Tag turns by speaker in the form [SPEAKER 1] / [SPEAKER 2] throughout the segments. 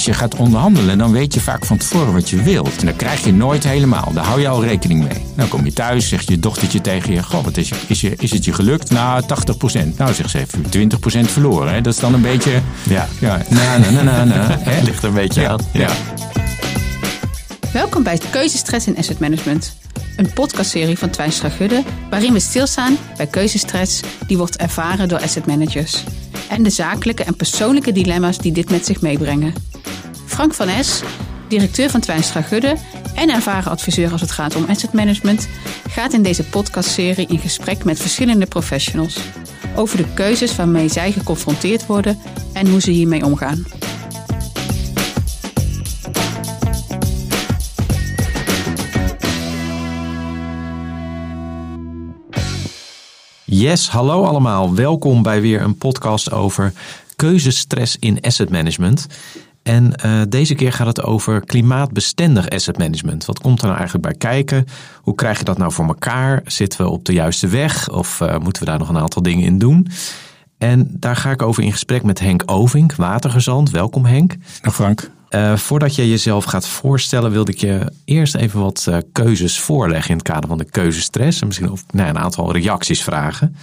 [SPEAKER 1] als je gaat onderhandelen, dan weet je vaak van tevoren wat je wilt. En dat krijg je nooit helemaal. Daar hou je al rekening mee. Dan kom je thuis, zegt je dochtertje tegen je: Goh, wat is, je, is, je, is het je gelukt? Nou, 80%. Nou, zegt ze even 20% verloren. Hè? Dat is dan een beetje.
[SPEAKER 2] Ja.
[SPEAKER 1] Ja, na, na, na, na, na, hè?
[SPEAKER 2] Ligt er een beetje aan.
[SPEAKER 1] Ja.
[SPEAKER 3] Welkom bij Keuzestress in Asset Management. Een podcastserie van Twijnstra Gudde waarin we stilstaan bij keuzestress die wordt ervaren door asset managers. En de zakelijke en persoonlijke dilemma's die dit met zich meebrengen. Frank van Es, directeur van Twijnstra Gudde en ervaren adviseur als het gaat om asset management, gaat in deze podcastserie in gesprek met verschillende professionals over de keuzes waarmee zij geconfronteerd worden en hoe ze hiermee omgaan.
[SPEAKER 2] Yes, hallo allemaal. Welkom bij weer een podcast over keuzestress in asset management. En uh, deze keer gaat het over klimaatbestendig asset management. Wat komt er nou eigenlijk bij kijken? Hoe krijg je dat nou voor elkaar? Zitten we op de juiste weg of uh, moeten we daar nog een aantal dingen in doen? En daar ga ik over in gesprek met Henk Ovink, watergezant. Welkom Henk.
[SPEAKER 1] Nou, Frank.
[SPEAKER 2] Uh, voordat je jezelf gaat voorstellen, wilde ik je eerst even wat keuzes voorleggen in het kader van de keuzestress. En misschien ook nou, een aantal reacties vragen.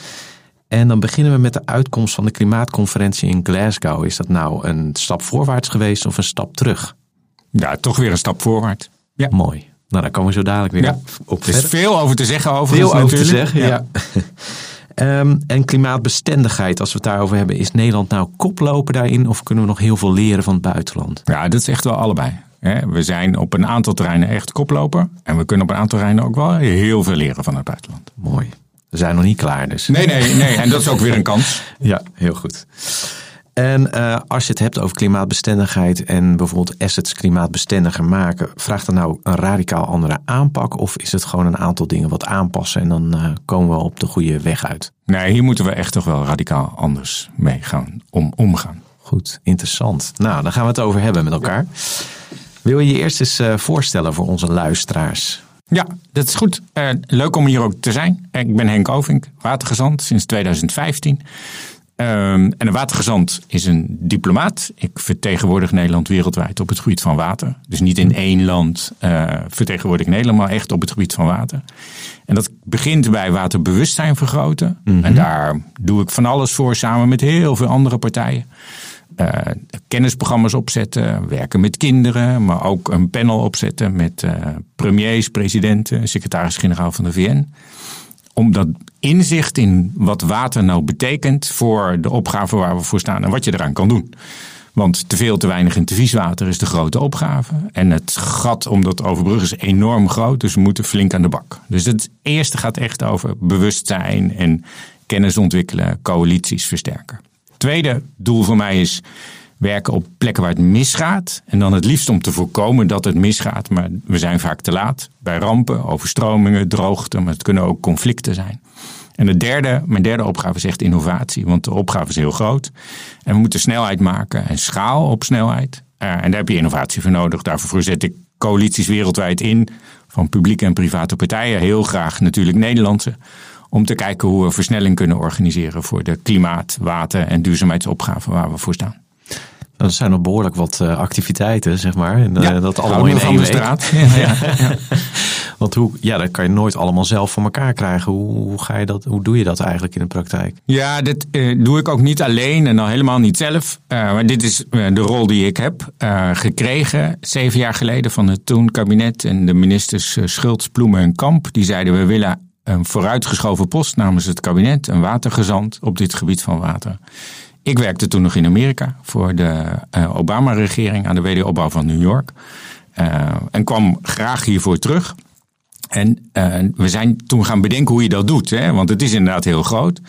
[SPEAKER 2] En dan beginnen we met de uitkomst van de klimaatconferentie in Glasgow. Is dat nou een stap voorwaarts geweest of een stap terug?
[SPEAKER 1] Ja, toch weer een stap voorwaarts. Ja.
[SPEAKER 2] Mooi. Nou, daar komen we zo dadelijk weer
[SPEAKER 1] Ja.
[SPEAKER 2] op
[SPEAKER 1] Er is
[SPEAKER 2] verder.
[SPEAKER 1] veel over te zeggen over
[SPEAKER 2] Veel over te
[SPEAKER 1] natuurlijk.
[SPEAKER 2] zeggen, ja. Ehm, en klimaatbestendigheid, als we het daarover hebben, is Nederland nou koploper daarin of kunnen we nog heel veel leren van het buitenland?
[SPEAKER 1] Ja, dat is echt wel allebei. We zijn op een aantal terreinen echt koploper. En we kunnen op een aantal terreinen ook wel heel veel leren van het buitenland.
[SPEAKER 2] Mooi. We zijn nog niet klaar dus.
[SPEAKER 1] Nee, nee, nee. En dat is ook weer een kans.
[SPEAKER 2] Ja, heel goed. En eh, als je het hebt over klimaatbestendigheid en bijvoorbeeld assets klimaatbestendiger maken, vraagt dat nou een radicaal andere aanpak of is het gewoon een aantal dingen wat aanpassen en dan eh, komen we op de goede weg uit?
[SPEAKER 1] Nee, hier moeten we echt toch wel radicaal anders mee gaan om, omgaan.
[SPEAKER 2] Goed, interessant. Nou, dan gaan we het over hebben met elkaar. Wil je je eerst eens eh, voorstellen voor onze luisteraars?
[SPEAKER 1] Ja, dat is goed. Eh, leuk om hier ook te zijn. Ik ben Henk Ovink, watergezant sinds 2015. Ehm, en een watergezant is een diplomaat. Ik vertegenwoordig Nederland wereldwijd op het gebied van water. Dus niet in één land eh, vertegenwoordig ik Nederland, maar echt op het gebied van water. En dat begint bij waterbewustzijn vergroten. En daar doe ik van alles voor samen met heel veel andere partijen. Eh, kennisprogramma's opzetten, werken met kinderen, maar ook een panel opzetten met eh, premiers, presidenten, secretaris-generaal van de VN. Om dat inzicht in wat water nou betekent voor de opgave waar we voor staan en wat je eraan kan doen. Want te veel, te weinig en te vies water is de grote opgave. En het gat om dat overbruggen is enorm groot, dus we moeten flink aan de bak. Dus het eerste gaat echt over bewustzijn en kennis ontwikkelen, coalities versterken. Tweede doel voor mij is werken op plekken waar het misgaat. En dan het liefst om te voorkomen dat het misgaat. Maar we zijn vaak te laat bij rampen, overstromingen, droogte. Maar het kunnen ook conflicten zijn. En het derde, mijn derde opgave is echt innovatie. Want de opgave is heel groot. En we moeten snelheid maken en schaal op snelheid. Uh, en daar heb je innovatie voor nodig. Daarvoor zet ik coalities wereldwijd in. Van publieke en private partijen. Heel graag natuurlijk Nederlandse om te kijken hoe we versnelling kunnen organiseren voor de klimaat, water en duurzaamheidsopgaven waar we voor staan.
[SPEAKER 2] Dat zijn nog behoorlijk wat uh, activiteiten, zeg maar. En, uh, dat allemaal in één
[SPEAKER 1] de
[SPEAKER 2] week.
[SPEAKER 1] straat. Ja, ja, ja.
[SPEAKER 2] Want hoe, ja, dat kan je nooit allemaal zelf voor elkaar krijgen. Hoe, hoe, ga je dat, hoe doe je dat eigenlijk in de praktijk?
[SPEAKER 1] Ja, dit uh, doe ik ook niet alleen en dan helemaal niet zelf. maar dit is de rol die ik heb gekregen zeven jaar geleden van het toen kabinet en de ministers Schultz, Ploemen en Kamp. Die zeiden we willen een vooruitgeschoven post namens het kabinet, een watergezant op dit gebied van water. Ik werkte toen nog in Amerika voor de uh, Obama-regering aan de wederopbouw van New York. Uh, en kwam graag hiervoor terug. En uh, we zijn toen gaan bedenken hoe je dat doet, hè? want het is inderdaad heel groot.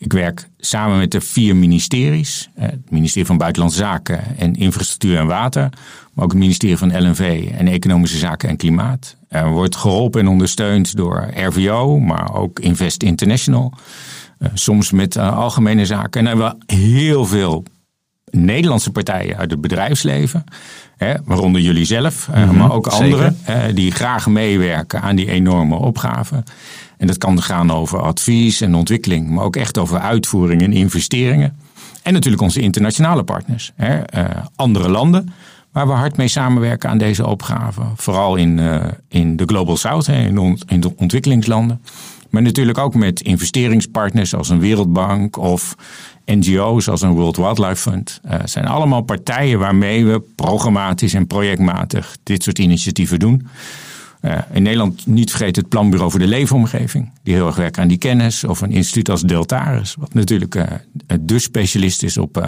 [SPEAKER 1] Ik werk samen met de vier ministeries. Het ministerie van Buitenlandse Zaken en Infrastructuur en Water. Maar ook het ministerie van LNV en Economische Zaken en Klimaat. Er wordt geholpen en ondersteund door RVO, maar ook Invest International. Uh, soms met uh, algemene zaken. En dan hebben we heel veel Nederlandse partijen uit het bedrijfsleven. Hè, waaronder jullie zelf, mm-hmm, maar ook anderen. die graag meewerken aan die enorme opgave. En dat kan gaan over advies en ontwikkeling, maar ook echt over uitvoering en investeringen. En natuurlijk onze internationale partners. Hè, andere landen, waar we hard mee samenwerken aan deze opgave. Vooral in, uh, in de Global South, hè, in, de in de ontwikkelingslanden. Maar natuurlijk ook met investeringspartners als een Wereldbank of NGO's als een World Wildlife Fund. Het uh, zijn allemaal partijen waarmee we programmatisch en projectmatig dit soort initiatieven doen. Uh, in Nederland niet vergeten het Planbureau voor de Leefomgeving. Die heel erg werkt aan die kennis. Of een instituut als Deltaris. Wat natuurlijk uh, de specialist is op uh,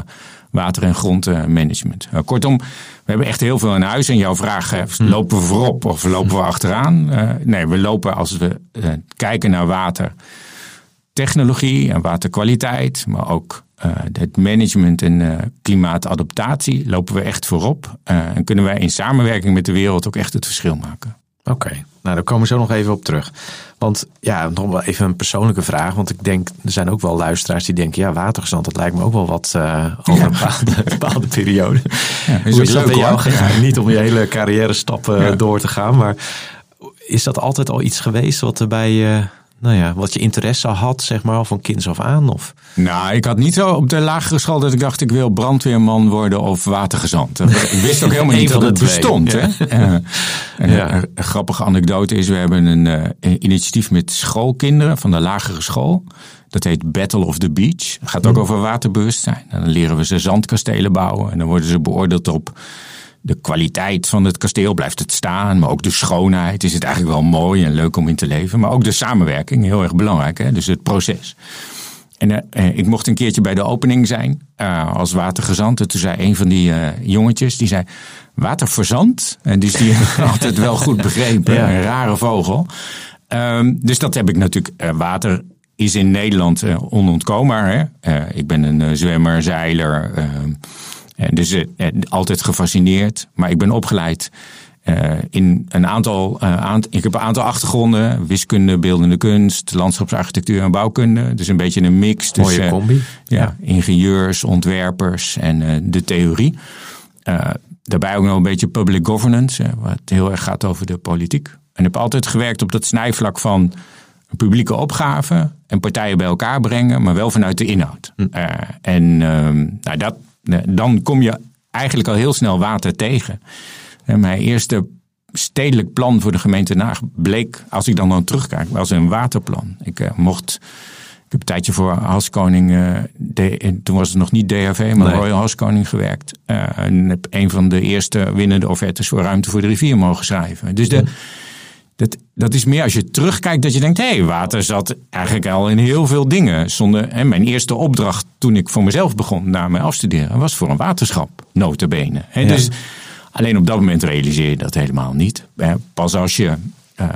[SPEAKER 1] water- en grondmanagement. kortom, we hebben echt heel veel in huis. En jouw vraag, lopen we voorop of lopen we achteraan? nee, we lopen als we kijken naar watertechnologie en waterkwaliteit. Maar ook het management en klimaatadaptatie lopen we echt voorop. en kunnen wij in samenwerking met de wereld ook echt het verschil maken.
[SPEAKER 2] Oké, nou daar komen we zo nog even op terug. Want ja, nog wel even een persoonlijke vraag. Want ik denk, er zijn ook wel luisteraars die denken... ja, watergezand, dat lijkt me ook wel wat uh, over een bepaalde, bepaalde periode. Ja, is Hoe is dat bij jou gegaan? Niet om je hele carrière stappen ja. door te gaan, maar... Is dat altijd al iets geweest wat er bij je nou ja, wat je interesse had, zeg maar, van kinds af aan? Of?
[SPEAKER 1] Nou, ik had niet zo op de lagere school dat ik dacht ik wil brandweerman worden of watergezant. Ik wist ook helemaal niet dat het bestond. Hè? Uh, ja. een, een, grappige anekdote is, we hebben een, uh, een, initiatief met schoolkinderen van de lagere school. Dat heet Battle of the Beach. Het gaat ook hm. over waterbewustzijn. En dan leren we ze zandkastelen bouwen en dan worden ze beoordeeld op de kwaliteit van het kasteel blijft het staan, maar ook de schoonheid. Is het eigenlijk wel mooi en leuk om in te leven, maar ook de samenwerking, heel erg belangrijk. Hè? Dus het proces. En uh, ik mocht een keertje bij de opening zijn uh, als watergezant. En toen zei een van die uh, jongetjes, die zei waterverzand. En dus die altijd wel goed begrepen, ja. een rare vogel. Um, dus dat heb ik natuurlijk, water is in Nederland onontkoombaar. Hè? ik ben een zwemmer, zeiler, ehm, dus uh, altijd gefascineerd. Maar ik ben opgeleid uh, in een aantal, uh, aant ik heb een aantal achtergronden. Wiskunde, beeldende kunst, landschapsarchitectuur en bouwkunde. Dus een beetje een mix
[SPEAKER 2] tussen combi.
[SPEAKER 1] Ja, ja, ingenieurs, ontwerpers en de theorie. daarbij ook nog een beetje public governance, wat heel erg gaat over de politiek. En heb altijd gewerkt op dat snijvlak van publieke opgave en partijen bij elkaar brengen, maar wel vanuit de inhoud. Hm. en ehm, nou, dat, dan kom je eigenlijk al heel snel water tegen. En mijn eerste stedelijk plan voor de gemeente Naag bleek, als ik dan dan terugkijk, was een waterplan. Ik uh, mocht, ik heb een tijdje voor Haskoning, uh, de, toen was het nog niet DHV, maar nee. Royal Haskoning gewerkt. Uh, en heb een van de eerste winnende offertes voor ruimte voor de rivier mogen schrijven. Dus de, dat, dat is meer als je terugkijkt dat je denkt, hé, hey, water zat eigenlijk al in heel veel dingen. Zonder, en mijn eerste opdracht toen ik voor mezelf begon na mijn afstuderen was voor een waterschap, notabene. Ja. Dus alleen op dat moment realiseer je dat helemaal niet. Pas als je uh,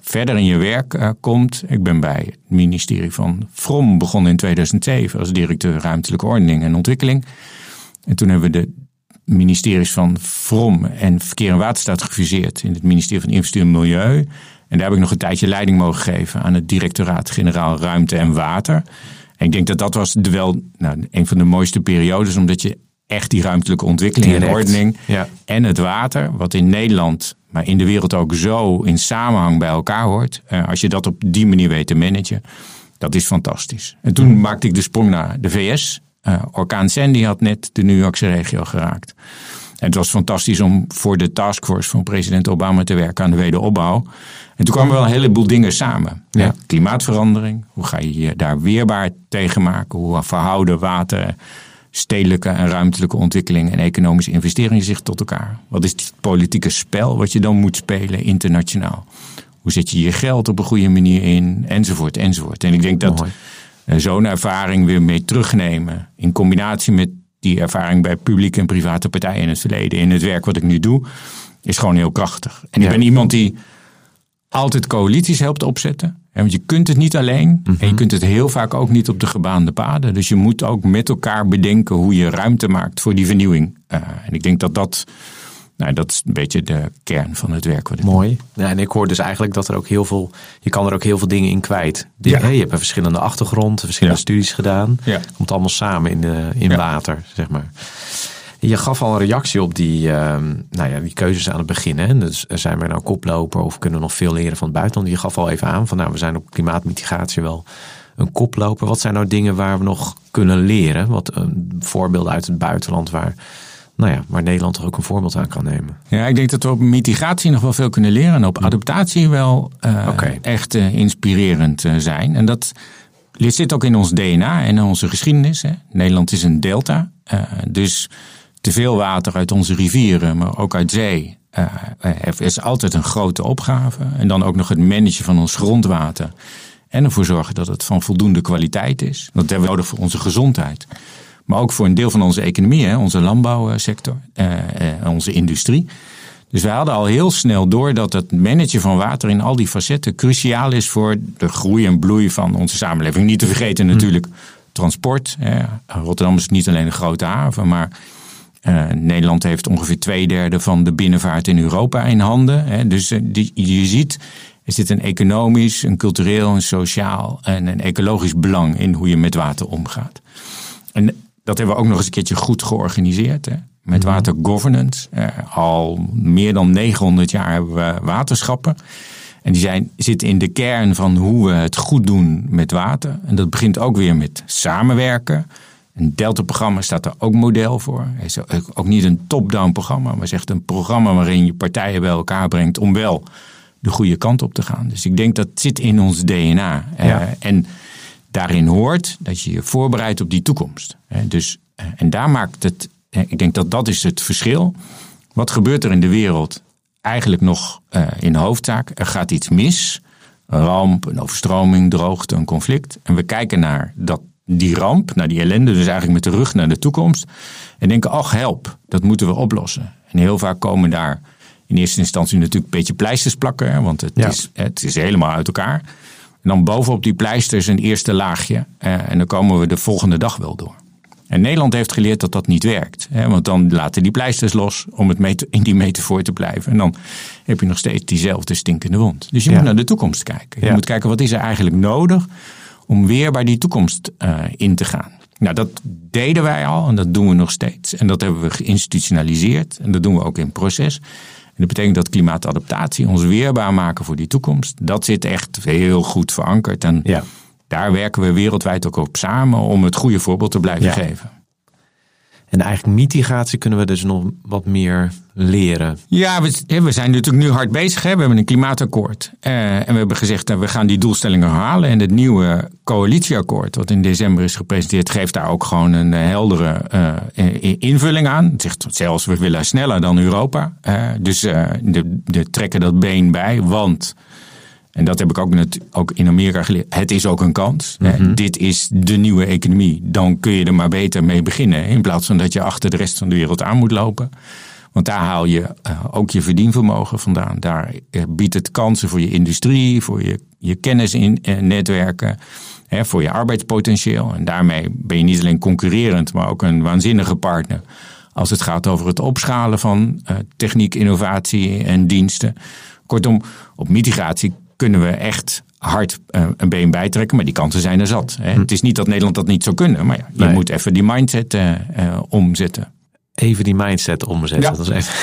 [SPEAKER 1] verder in je werk uh, komt. Ik ben bij het ministerie van Vrom begonnen in 2007 als directeur ruimtelijke ordening en ontwikkeling. En toen hebben we de ministeries van Vrom en Verkeer en Waterstaat gefuseerd in het ministerie van Infrastructuur en Milieu. En daar heb ik nog een tijdje leiding mogen geven aan het directoraat-generaal Ruimte en Water. En ik denk dat dat was de wel nou, een van de mooiste periodes, omdat je echt die ruimtelijke ontwikkeling Direct. en ordening ja. en het water, wat in Nederland, maar in de wereld ook zo in samenhang bij elkaar hoort. Uh, als je dat op die manier weet te managen, dat is fantastisch. En toen maakte ik de sprong naar de VS. Uh, orkaan Sandy had net de New Yorkse regio geraakt. En het was fantastisch om voor de taskforce van president Obama te werken aan de wederopbouw. En toen kwamen wel een heleboel dingen samen. Ja. Klimaatverandering, hoe ga je je daar weerbaar tegen maken? Hoe verhouden water, stedelijke en ruimtelijke ontwikkeling en economische investeringen zich tot elkaar? Wat is het politieke spel wat je dan moet spelen internationaal? Hoe zet je je geld op een goede manier in? Enzovoort, enzovoort. En ik denk dat zo'n ervaring weer mee terugnemen. In combinatie met die ervaring bij publieke en private partijen in het verleden. In het werk wat ik nu doe. Is gewoon heel krachtig. En ja. ik ben iemand die altijd coalities helpt opzetten. Want je kunt het niet alleen. Mm -hmm. En je kunt het heel vaak ook niet op de gebaande paden. Dus je moet ook met elkaar bedenken hoe je ruimte maakt voor die vernieuwing. Uh, en ik denk dat dat nou, dat is een beetje de kern van het werk. Wat
[SPEAKER 2] Mooi. Ja, en ik hoor dus eigenlijk dat er ook heel veel, je kan er ook heel veel dingen in kwijt. Die, ja. hey, je hebt een verschillende achtergrond, verschillende ja. studies gedaan. Ja. Komt allemaal samen in, de, in water, zeg maar. Je gaf al een reactie op die, uh, nou ja, die keuzes aan het begin. Hè? Dus zijn we nou koploper of kunnen we nog veel leren van het buitenland? Je gaf al even aan van nou, we zijn op klimaatmitigatie wel een koploper. Wat zijn nou dingen waar we nog kunnen leren? Wat uh, voorbeelden uit het buitenland waar nou ja, waar Nederland toch ook een voorbeeld aan kan nemen.
[SPEAKER 1] Ja, ik denk dat we op mitigatie nog wel veel kunnen leren. En op adaptatie wel uh, okay. echt uh, inspirerend uh, zijn. En dat zit ook in ons DNA en in onze geschiedenis. Hè. Nederland is een delta. dus te veel water uit onze rivieren, maar ook uit zee. is altijd een grote opgave. En dan ook nog het managen van ons grondwater. En ervoor zorgen dat het van voldoende kwaliteit is. Dat hebben we nodig voor onze gezondheid. Maar ook voor een deel van onze economie, hè, onze landbouwsector, eh, eh, onze industrie. Dus we hadden al heel snel door dat het managen van water in al die facetten cruciaal is voor de groei en bloei van onze samenleving. Niet te vergeten natuurlijk transport. Rotterdam is niet alleen een grote haven, maar uh, Nederland heeft ongeveer twee derde van de binnenvaart in Europa in handen. Hè. Dus uh, die, je ziet, er zit een economisch, een cultureel, een sociaal en een ecologisch belang in hoe je met water omgaat. En dat hebben we ook nog eens een keertje goed georganiseerd. Hè? Met mhm. water governance. Uh, al meer dan 900 jaar hebben we waterschappen. En die zijn, zitten in de kern van hoe we het goed doen met water. En dat begint ook weer met samenwerken. Een Delta-programma staat daar ook model voor. Het is ook niet een top-down programma, maar echt een programma waarin je partijen bij elkaar brengt om wel de goede kant op te gaan. Dus ik denk dat zit in ons DNA. Ja. Uh, en daarin hoort dat je je voorbereidt op die toekomst. Dus, eh, en daar maakt het, ik denk dat dat is het verschil. Wat gebeurt er in de wereld? Eigenlijk nog eh, in de hoofdzaak. Er gaat iets mis. Een ramp, een overstroming, droogte, een conflict. En we kijken naar dat, die ramp, naar die ellende, dus eigenlijk met de rug naar de toekomst. En denken, ach help, dat moeten we oplossen. En heel vaak komen daar in eerste instantie natuurlijk een beetje pleisters plakken. Want het, is, het is helemaal uit elkaar. En dan bovenop die pleisters een eerste laagje. Eh, en dan komen we de volgende dag wel door. En Nederland heeft geleerd dat dat niet werkt. Hè, want dan laten die pleisters los om het in die metafoor te blijven. En dan heb je nog steeds diezelfde stinkende wond. Dus je moet naar de toekomst kijken. Je moet kijken wat is er eigenlijk nodig om weer bij die toekomst uh, in te gaan. Nou, dat deden wij al en dat doen we nog steeds. En dat hebben we geïnstitutionaliseerd en dat doen we ook in proces. En dat betekent dat klimaatadaptatie, ons weerbaar maken voor die toekomst, dat zit echt heel goed verankerd. En ja. daar werken we wereldwijd ook op samen om het goede voorbeeld te blijven geven.
[SPEAKER 2] En eigenlijk mitigatie kunnen we dus nog wat meer leren.
[SPEAKER 1] Ja, we, we zijn natuurlijk nu hard bezig. Hè. We hebben een klimaatakkoord. Uh, en we hebben gezegd dat we gaan die doelstellingen halen. En het nieuwe coalitieakkoord, wat in december is gepresenteerd, geeft daar ook gewoon een heldere uh, invulling aan. Het zegt zelfs, we willen sneller dan Europa. Dus de, de trekken dat been bij, want en dat heb ik ook, net, ook in Amerika geleerd. Het is ook een kans. Mm Dit is de nieuwe economie. Dan kun je er maar beter mee beginnen. In plaats van dat je achter de rest van de wereld aan moet lopen. Want daar haal je uh, ook je verdienvermogen vandaan. Daar uh, biedt het kansen voor je industrie, voor je, je kennisnetwerken, uh, voor je arbeidspotentieel. En daarmee ben je niet alleen concurrerend, maar ook een waanzinnige partner. Als het gaat over het opschalen van techniek, innovatie en diensten. Kortom, op mitigatie kunnen we echt hard uh, een been bijtrekken. Maar die kansen zijn er zat. Hè. Hm. Het is niet dat Nederland dat niet zou kunnen. Maar ja, je moet even die mindset uh, uh, omzetten.
[SPEAKER 2] Even die mindset omzetten. Ja. Dat is even...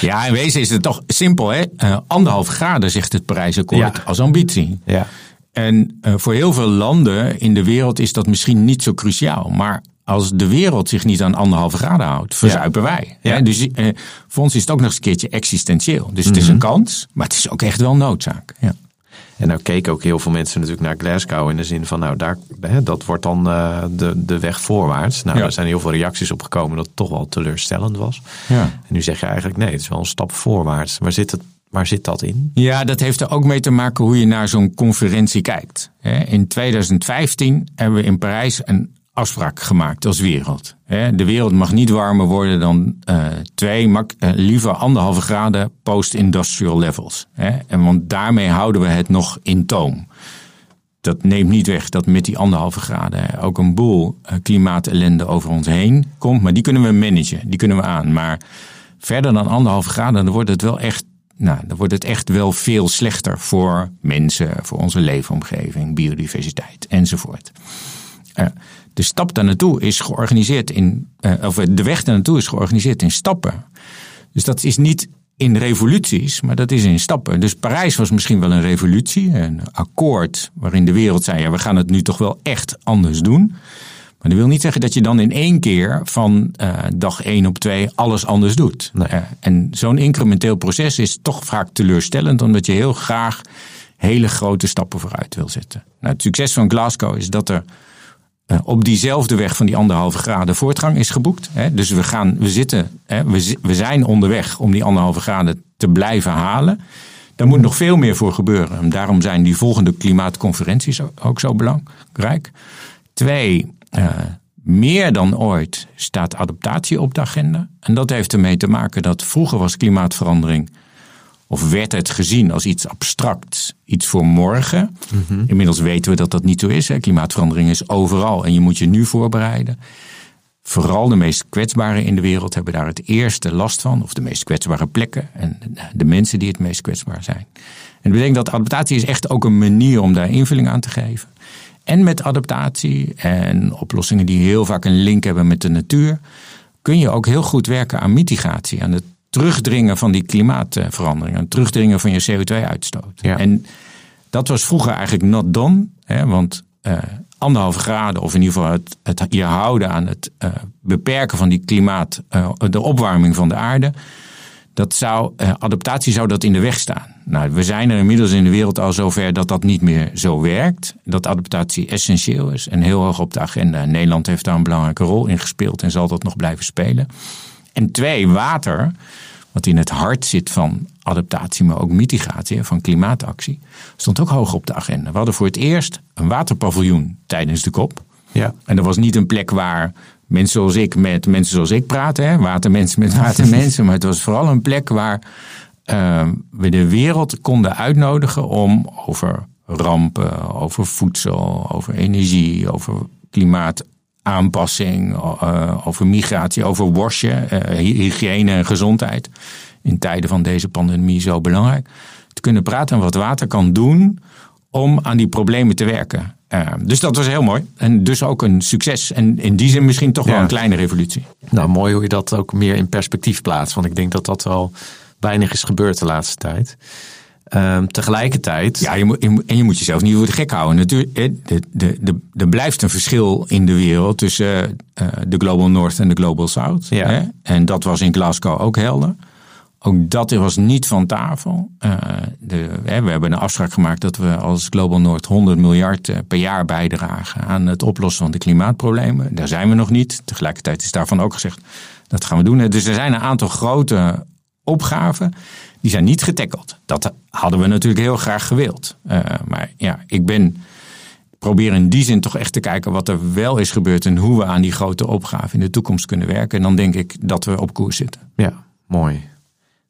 [SPEAKER 1] ja, in wezen is het toch simpel. Hè? anderhalf graden zegt het Parijsakkoord ja. als ambitie. Ja. En voor heel veel landen in de wereld is dat misschien niet zo cruciaal. Maar als de wereld zich niet aan anderhalve graden houdt, verzuipen wij. Ja. Dus eh, voor ons is het ook nog eens een keertje existentieel. Dus het is een mhm. kans, maar het is ook echt wel noodzaak. Ja.
[SPEAKER 2] En nou keken ook heel veel mensen natuurlijk naar Glasgow in de zin van, nou, daar, hè, dat wordt dan uh, de, de weg voorwaarts. Nou, ja. er zijn heel veel reacties op gekomen dat het toch wel teleurstellend was. Ja. En nu zeg je eigenlijk, nee, het is wel een stap voorwaarts. Waar zit, het, waar zit dat in?
[SPEAKER 1] Ja, dat heeft er ook mee te maken hoe je naar zo'n conferentie kijkt. In 2015 hebben we in Parijs een afspraak gemaakt als wereld. De wereld mag niet warmer worden dan uh, twee, uh, liever anderhalve graden post-industrial levels. En want daarmee houden we het nog in toom. Dat neemt niet weg dat met die anderhalve graden ook een boel uh, klimaatellende over ons heen komt. Maar die kunnen we managen, die kunnen we aan. Maar verder dan anderhalve graden, dan wordt het wel echt nou, dan wordt het echt wel veel slechter voor mensen, voor onze leefomgeving, biodiversiteit enzovoort. De stap daar naartoe is georganiseerd in, uh, of de weg daar naartoe is georganiseerd in stappen. Dus dat is niet in revoluties, maar dat is in stappen. Dus Parijs was misschien wel een revolutie, een akkoord waarin de wereld zei: ja, we gaan het nu toch wel echt anders doen. Maar dat wil niet zeggen dat je dan in één keer van uh, dag één op twee alles anders doet.
[SPEAKER 2] Nee.
[SPEAKER 1] Uh, en zo'n incrementeel proces is toch vaak teleurstellend, omdat je heel graag hele grote stappen vooruit wil zetten. Nou, het succes van Glasgow is dat er op diezelfde weg van die anderhalve graden voortgang is geboekt. Dus we, gaan, we, zitten, we, zijn onderweg om die anderhalve graden te blijven halen. Daar moet nog veel meer voor gebeuren. En daarom zijn die volgende klimaatconferenties ook zo belangrijk. Twee, uh, meer dan ooit staat adaptatie op de agenda. En dat heeft ermee te maken dat vroeger was klimaatverandering. Of werd het gezien als iets abstracts, iets voor morgen. Mm-hmm. Inmiddels weten we dat dat niet zo is. Hè. Klimaatverandering is overal en je moet je nu voorbereiden. Vooral de meest kwetsbaren in de wereld hebben daar het eerste last van. Of de meest kwetsbare plekken en de mensen die het meest kwetsbaar zijn. En dat betekent dat adaptatie is echt ook een manier om daar invulling aan te geven. En met adaptatie en oplossingen die heel vaak een link hebben met de natuur, kun je ook heel goed werken aan mitigatie, aan het terugdringen van die klimaatverandering, aan het terugdringen van je CO2-uitstoot.
[SPEAKER 2] Ja.
[SPEAKER 1] En dat was vroeger eigenlijk not done, hè, want uh, anderhalve graden, of in ieder geval het, het je houden aan het uh, beperken van die klimaat, uh, de opwarming van de aarde, dat zou, adaptatie zou dat in de weg staan. Nou, we zijn er inmiddels in de wereld al zover dat dat niet meer zo werkt. Dat adaptatie essentieel is en heel hoog op de agenda. Nederland heeft daar een belangrijke rol in gespeeld en zal dat nog blijven spelen. En twee, water, wat in het hart zit van adaptatie, maar ook mitigatie, van klimaatactie, stond ook hoog op de agenda. We hadden voor het eerst een waterpaviljoen tijdens de kop.
[SPEAKER 2] Ja.
[SPEAKER 1] En dat was niet een plek waar mensen zoals ik met mensen zoals ik praten, hè? watermensen met watermensen, maar het was vooral een plek waar uh, we de wereld konden uitnodigen om over rampen, over voedsel, over energie, over klimaataanpassing, uh, over migratie, over wasje, uh, hygiëne en gezondheid. In tijden van deze pandemie zo belangrijk. Te kunnen praten en wat water kan doen om aan die problemen te werken. Uh, dus dat was heel mooi. En dus ook een succes. En in die zin misschien toch wel een kleine revolutie.
[SPEAKER 2] Nou, mooi hoe je dat ook meer in perspectief plaatst. Want ik denk dat dat wel weinig is gebeurd de laatste tijd. Ehm, tegelijkertijd.
[SPEAKER 1] Ja, je moet, je moet- en je moet jezelf niet voor de gek houden. Natuurlijk, hè, de, de, de, er blijft een verschil in de wereld tussen eh, de Global North en de Global South.
[SPEAKER 2] Ja.
[SPEAKER 1] Hè? En dat was in Glasgow ook helder. Ook dat was niet van tafel. Eh, de, hè, we hebben een afspraak gemaakt dat we als Global North 100 miljard eh, per jaar bijdragen aan het oplossen van de klimaatproblemen. Daar zijn we nog niet. Tegelijkertijd is daarvan ook gezegd dat gaan we doen. Dus er zijn een aantal grote opgaven die zijn niet getackeld. Dat hadden we natuurlijk heel graag gewild. Uh, maar ja, ik ben probeer in die zin toch echt te kijken wat er wel is gebeurd en hoe we aan die grote opgave in de toekomst kunnen werken. En dan denk ik dat we op koers zitten.
[SPEAKER 2] Ja, mooi.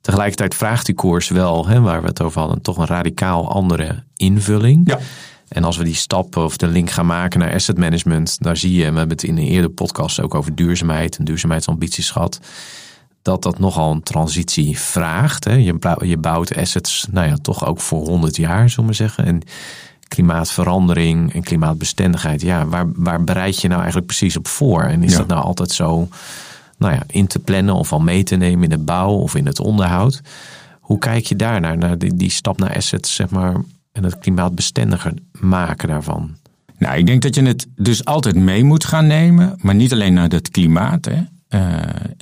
[SPEAKER 2] Tegelijkertijd vraagt die koers wel, hè, waar we het over hadden, toch een radicaal andere invulling.
[SPEAKER 1] Ja.
[SPEAKER 2] En als we die stap of de link gaan maken naar asset management, daar zie je, we hebben het in een eerdere podcast ook over duurzaamheid en duurzaamheidsambities gehad, dat dat nogal een transitie vraagt. Hè. Je, je bouwt assets, nou ja, toch ook voor 100 jaar, zullen we zeggen. En klimaatverandering en klimaatbestendigheid, ja, waar, waar bereid je nou eigenlijk precies op voor? En is
[SPEAKER 1] Ja.
[SPEAKER 2] dat nou altijd zo nou ja, in te plannen of al mee te nemen in de bouw of in het onderhoud? Hoe kijk je daar naar, naar die, die stap naar assets, zeg maar, en het klimaatbestendiger maken daarvan?
[SPEAKER 1] Nou, ik denk dat je het dus altijd mee moet gaan nemen, maar niet alleen naar het klimaat. Hè. Uh,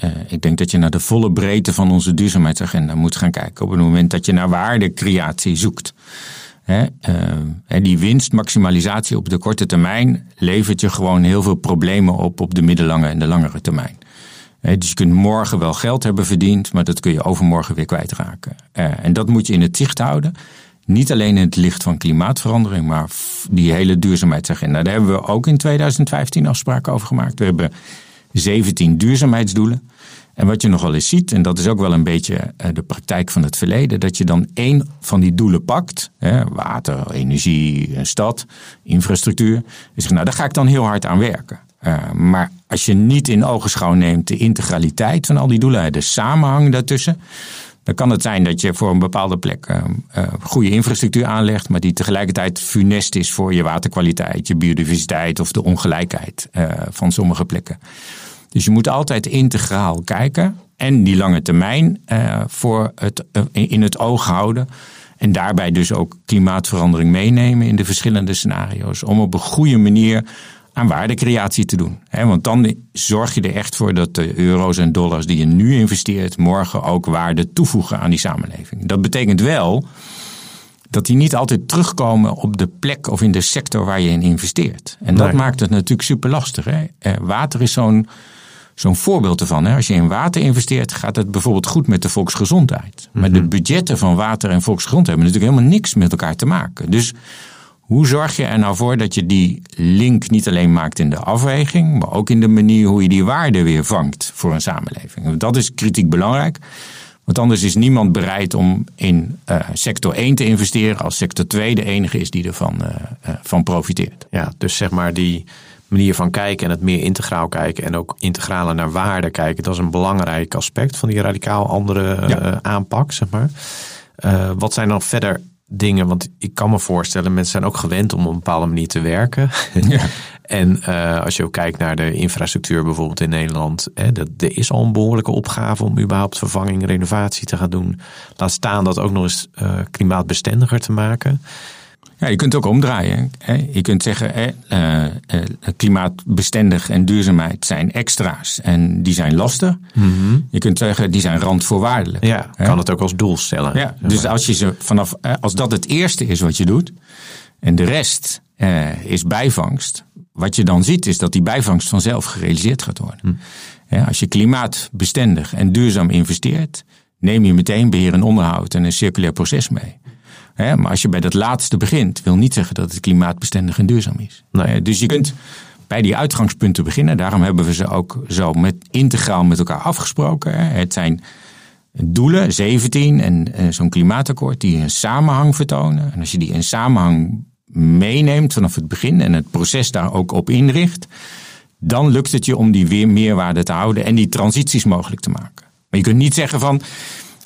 [SPEAKER 1] uh, ik denk dat je naar de volle breedte van onze duurzaamheidsagenda moet gaan kijken op het moment dat je naar waardecreatie zoekt. Hè, uh, die winstmaximalisatie op de korte termijn levert je gewoon heel veel problemen op op de middellange en de langere termijn. Hè, dus je kunt morgen wel geld hebben verdiend, maar dat kun je overmorgen weer kwijtraken. En dat moet je in het zicht houden. Niet alleen in het licht van klimaatverandering, maar die hele duurzaamheidsagenda. Daar hebben we ook in 2015 afspraken over gemaakt. We hebben 17 duurzaamheidsdoelen. En wat je nogal eens ziet, en dat is ook wel een beetje de praktijk van het verleden, dat je dan één van die doelen pakt, hè, water, energie, stad, infrastructuur. En zegt, nou, daar ga ik dan heel hard aan werken. Uh, maar als je niet in ogenschouw neemt de integraliteit van al die doelen, de samenhang daartussen, dan kan het zijn dat je voor een bepaalde plek uh, uh, goede infrastructuur aanlegt, maar die tegelijkertijd funest is voor je waterkwaliteit, je biodiversiteit of de ongelijkheid uh, van sommige plekken. Dus je moet altijd integraal kijken en die lange termijn voor het, in het oog houden. En daarbij dus ook klimaatverandering meenemen in de verschillende scenario's. Om op een goede manier aan waardecreatie te doen. Want dan zorg je er echt voor dat de euro's en dollars die je nu investeert, morgen ook waarde toevoegen aan die samenleving. Dat betekent wel dat die niet altijd terugkomen op de plek of in de sector waar je in investeert. En dat maakt het natuurlijk super lastig. Hè? Eh, water is zo'n zo'n voorbeeld ervan. Hè? Als je in water investeert, gaat het bijvoorbeeld goed met de volksgezondheid. Maar de mhm. budgetten van water en volksgezondheid hebben natuurlijk helemaal niks met elkaar te maken. Dus hoe zorg je er nou voor dat je die link niet alleen maakt in de afweging, maar ook in de manier hoe je die waarde weer vangt voor een samenleving? Dat is kritiek belangrijk. Want anders is niemand bereid om in uh, sector 1 te investeren als sector 2 de enige is die ervan uh, uh, van profiteert.
[SPEAKER 2] Ja, dus zeg maar die manier van kijken en het meer integraal kijken en ook integraler naar waarde kijken, dat is een belangrijk aspect van die radicaal andere aanpak, zeg maar. wat zijn dan verder dingen, want ik kan me voorstellen, mensen zijn ook gewend om op een bepaalde manier te werken. Ja. en uh, als je ook kijkt naar de infrastructuur bijvoorbeeld in Nederland, hè, dat, er is al een behoorlijke opgave om überhaupt vervanging, renovatie te gaan doen. Laat staan dat ook nog eens uh, klimaatbestendiger te maken.
[SPEAKER 1] Ja, je kunt het ook omdraaien. Hè. Je kunt zeggen, hè, uh, uh, klimaatbestendig en duurzaamheid zijn extra's en die zijn lastig. Mm Je kunt zeggen, die zijn randvoorwaardelijk.
[SPEAKER 2] Ja, hè. kan het ook als doel stellen.
[SPEAKER 1] Ja, dus als, je ze vanaf, als dat het eerste is wat je doet en de rest uh, is bijvangst, wat je dan ziet is dat die bijvangst vanzelf gerealiseerd gaat worden. Mm. als je klimaatbestendig en duurzaam investeert, neem je meteen beheer en onderhoud en een circulair proces mee maar als je bij dat laatste begint, wil niet zeggen dat het klimaatbestendig en duurzaam is. Nee. Dus je kunt bij die uitgangspunten beginnen. Daarom hebben we ze ook zo met, integraal met elkaar afgesproken. Het zijn doelen, 17 en eh, zo'n klimaatakkoord, die een samenhang vertonen. En als je die in samenhang meeneemt vanaf het begin en het proces daar ook op inricht, dan lukt het je om die weer meerwaarde te houden en die transities mogelijk te maken. Maar je kunt niet zeggen van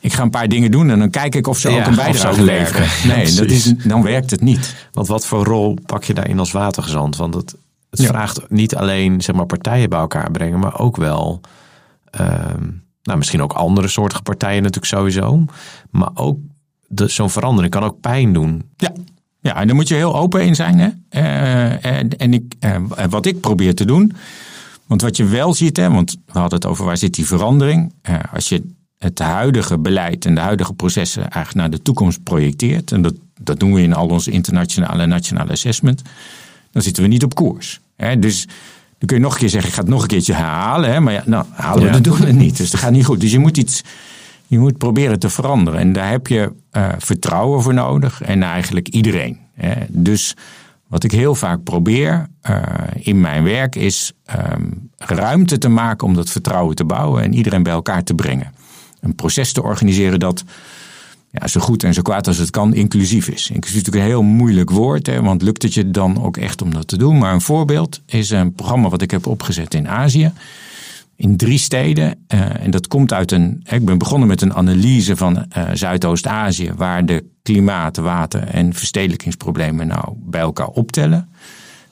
[SPEAKER 1] ik ga een paar dingen doen en dan kijk ik of ze ook een bijdrage leveren. Nee, dat is, dan werkt het niet.
[SPEAKER 2] Want wat voor rol pak je daarin als watergezant? Want het, het vraagt niet alleen zeg maar, partijen bij elkaar brengen, maar ook wel. Ehm, nou, misschien ook andere soorten partijen natuurlijk sowieso. Maar ook zo'n verandering kan ook pijn doen.
[SPEAKER 1] Ja, ja, en daar moet je heel open in zijn. Hè? Uh, en, en ik, uh, wat ik probeer te doen. Want wat je wel ziet, hè, want we hadden het over waar zit die verandering. Uh, als je het huidige beleid en de huidige processen eigenlijk naar de toekomst projecteert, en dat, dat doen we in al onze internationale en nationale assessment, dan zitten we niet op koers. Dus dan kun je nog een keer zeggen, ik ga het nog een keertje herhalen, maar ja, nou, halen we ja. doen het niet. Dus dat gaat niet goed. Dus je moet iets, je moet proberen te veranderen. En daar heb je uh, vertrouwen voor nodig en eigenlijk iedereen. Dus wat ik heel vaak probeer uh, in mijn werk is um, ruimte te maken om dat vertrouwen te bouwen en iedereen bij elkaar te brengen een proces te organiseren dat ja, zo goed en zo kwaad als het kan inclusief is. Inclusief is natuurlijk een heel moeilijk woord, hè, want lukt het je dan ook echt om dat te doen? Maar een voorbeeld is een programma wat ik heb opgezet in Azië. In drie steden. Uh, en dat komt uit een. Ik ben begonnen met een analyse van uh, Zuidoost-Azië, waar de klimaat, water en verstedelijkingsproblemen nou bij elkaar optellen.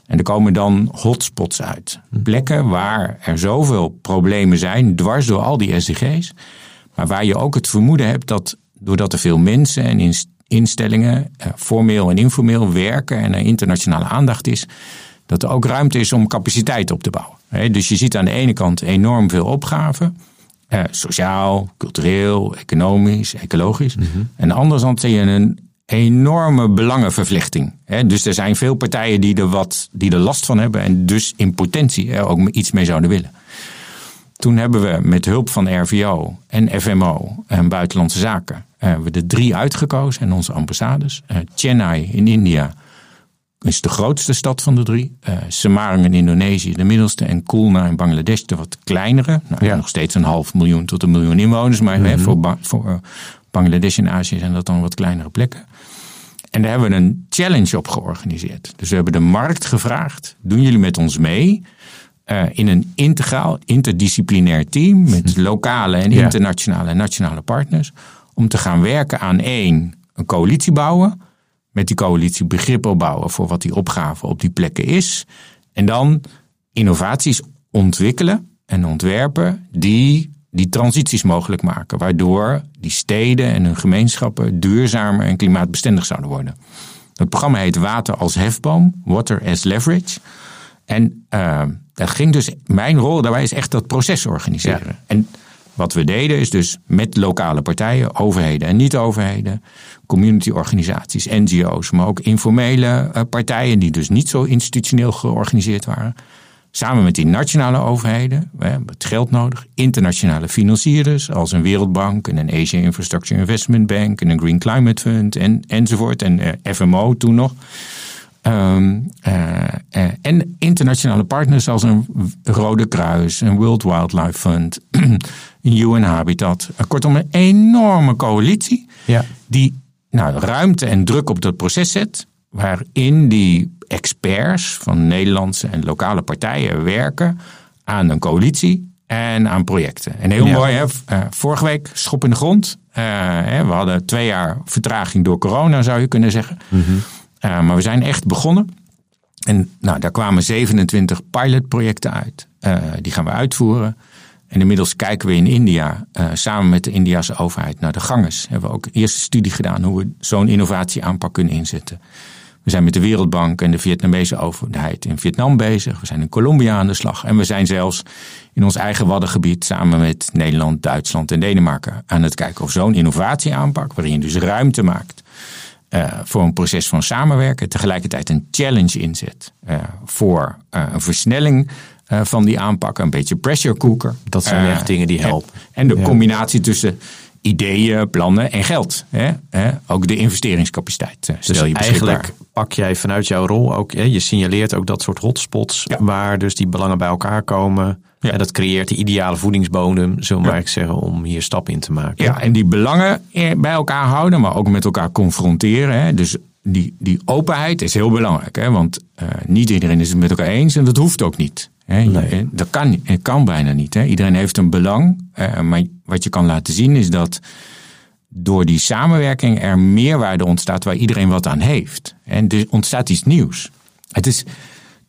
[SPEAKER 1] En er komen dan hotspots uit. Plekken waar er zoveel problemen zijn, dwars door al die SDG's maar waar je ook het vermoeden hebt dat doordat er veel mensen en instellingen, eh, formeel en informeel werken en er internationale aandacht is, dat er ook ruimte is om capaciteit op te bouwen. Dus je ziet aan de ene kant enorm veel opgaven. Eh, sociaal, cultureel, economisch, ecologisch. Mhm. En aan de andere kant zie je een enorme belangenvervlechting. Dus er zijn veel partijen die er, wat, die er last van hebben en dus in potentie er ook iets mee zouden willen. Toen hebben we met hulp van RVO en FMO en Buitenlandse Zaken uh, we de drie uitgekozen en onze ambassades. Uh, Chennai in India is de grootste stad van de drie. Uh, Semarang in Indonesië de middelste. En Kulna in Bangladesh de wat kleinere. Nou, ja. Nog steeds een half miljoen tot een miljoen inwoners. Maar mm -hmm. voor, voor Bangladesh en Azië zijn dat dan wat kleinere plekken. En daar hebben we een challenge op georganiseerd. Dus we hebben de markt gevraagd: doen jullie met ons mee? Uh, in een integraal, interdisciplinair team met hm. lokale en internationale en nationale partners. Om te gaan werken aan één, een coalitie bouwen. Met die coalitie begrip opbouwen voor wat die opgave op die plekken is. En dan innovaties ontwikkelen en ontwerpen die die transities mogelijk maken. Waardoor die steden en hun gemeenschappen duurzamer en klimaatbestendig zouden worden. Het programma heet Water als hefboom, Water as Leverage. En uh, dat ging dus, mijn rol daarbij is echt dat proces organiseren.
[SPEAKER 2] Ja.
[SPEAKER 1] En wat we deden is dus met lokale partijen, overheden en niet-overheden, communityorganisaties, NGO's, maar ook informele uh, partijen die dus niet zo institutioneel georganiseerd waren. Samen met die nationale overheden, we hebben het geld nodig, internationale financierders als een Wereldbank en een Asia Infrastructure Investment Bank en een Green Climate Fund en, enzovoort en uh, FMO toen nog. Um, uh, uh, en internationale partners als een Rode Kruis, een World Wildlife Fund, een UN Habitat. Kortom, een enorme coalitie
[SPEAKER 2] ja.
[SPEAKER 1] die nou, ruimte en druk op dat proces zet. Waarin die experts van Nederlandse en lokale partijen werken aan een coalitie en aan projecten. En heel
[SPEAKER 2] Ja.
[SPEAKER 1] mooi, hè? Vorige week schop in de grond. Uh, hè, we hadden twee jaar vertraging door corona, zou je kunnen zeggen. Uh, maar we zijn echt begonnen. En nou, daar kwamen 27 pilotprojecten uit. Uh, die gaan we uitvoeren. En inmiddels kijken we in India uh, samen met de Indiase overheid naar de ganges. Hebben we ook een eerste studie gedaan hoe we zo'n innovatieaanpak kunnen inzetten. We zijn met de Wereldbank en de Vietnamese overheid in Vietnam bezig. We zijn in Colombia aan de slag. En we zijn zelfs in ons eigen waddengebied samen met Nederland, Duitsland en Denemarken aan het kijken of zo'n innovatieaanpak, waarin je dus ruimte maakt uh, voor een proces van samenwerken, tegelijkertijd een challenge inzet uh, voor uh, een versnelling van die aanpak, een beetje pressure cooker.
[SPEAKER 2] Dat zijn echt dingen die helpen.
[SPEAKER 1] En, en de ja. combinatie tussen ideeën, plannen en geld. Hè? Ook de investeringscapaciteit stel
[SPEAKER 2] dus
[SPEAKER 1] je
[SPEAKER 2] eigenlijk pak jij vanuit jouw rol ook, je signaleert ook dat soort hotspots ja. waar dus die belangen bij elkaar komen. Ja. En dat creëert de ideale voedingsbodem, ja. maar zeggen, om hier stappen in te maken.
[SPEAKER 1] Ja, en die belangen bij elkaar houden, maar ook met elkaar confronteren. Hè? Dus die, die openheid is heel belangrijk. Hè? Want uh, niet iedereen is het met elkaar eens en dat hoeft ook niet. Hè?
[SPEAKER 2] Nee.
[SPEAKER 1] Dat kan, kan bijna niet. Hè? Iedereen heeft een belang. Uh, maar wat je kan laten zien is dat door die samenwerking er meerwaarde ontstaat waar iedereen wat aan heeft. En er ontstaat iets nieuws. Het is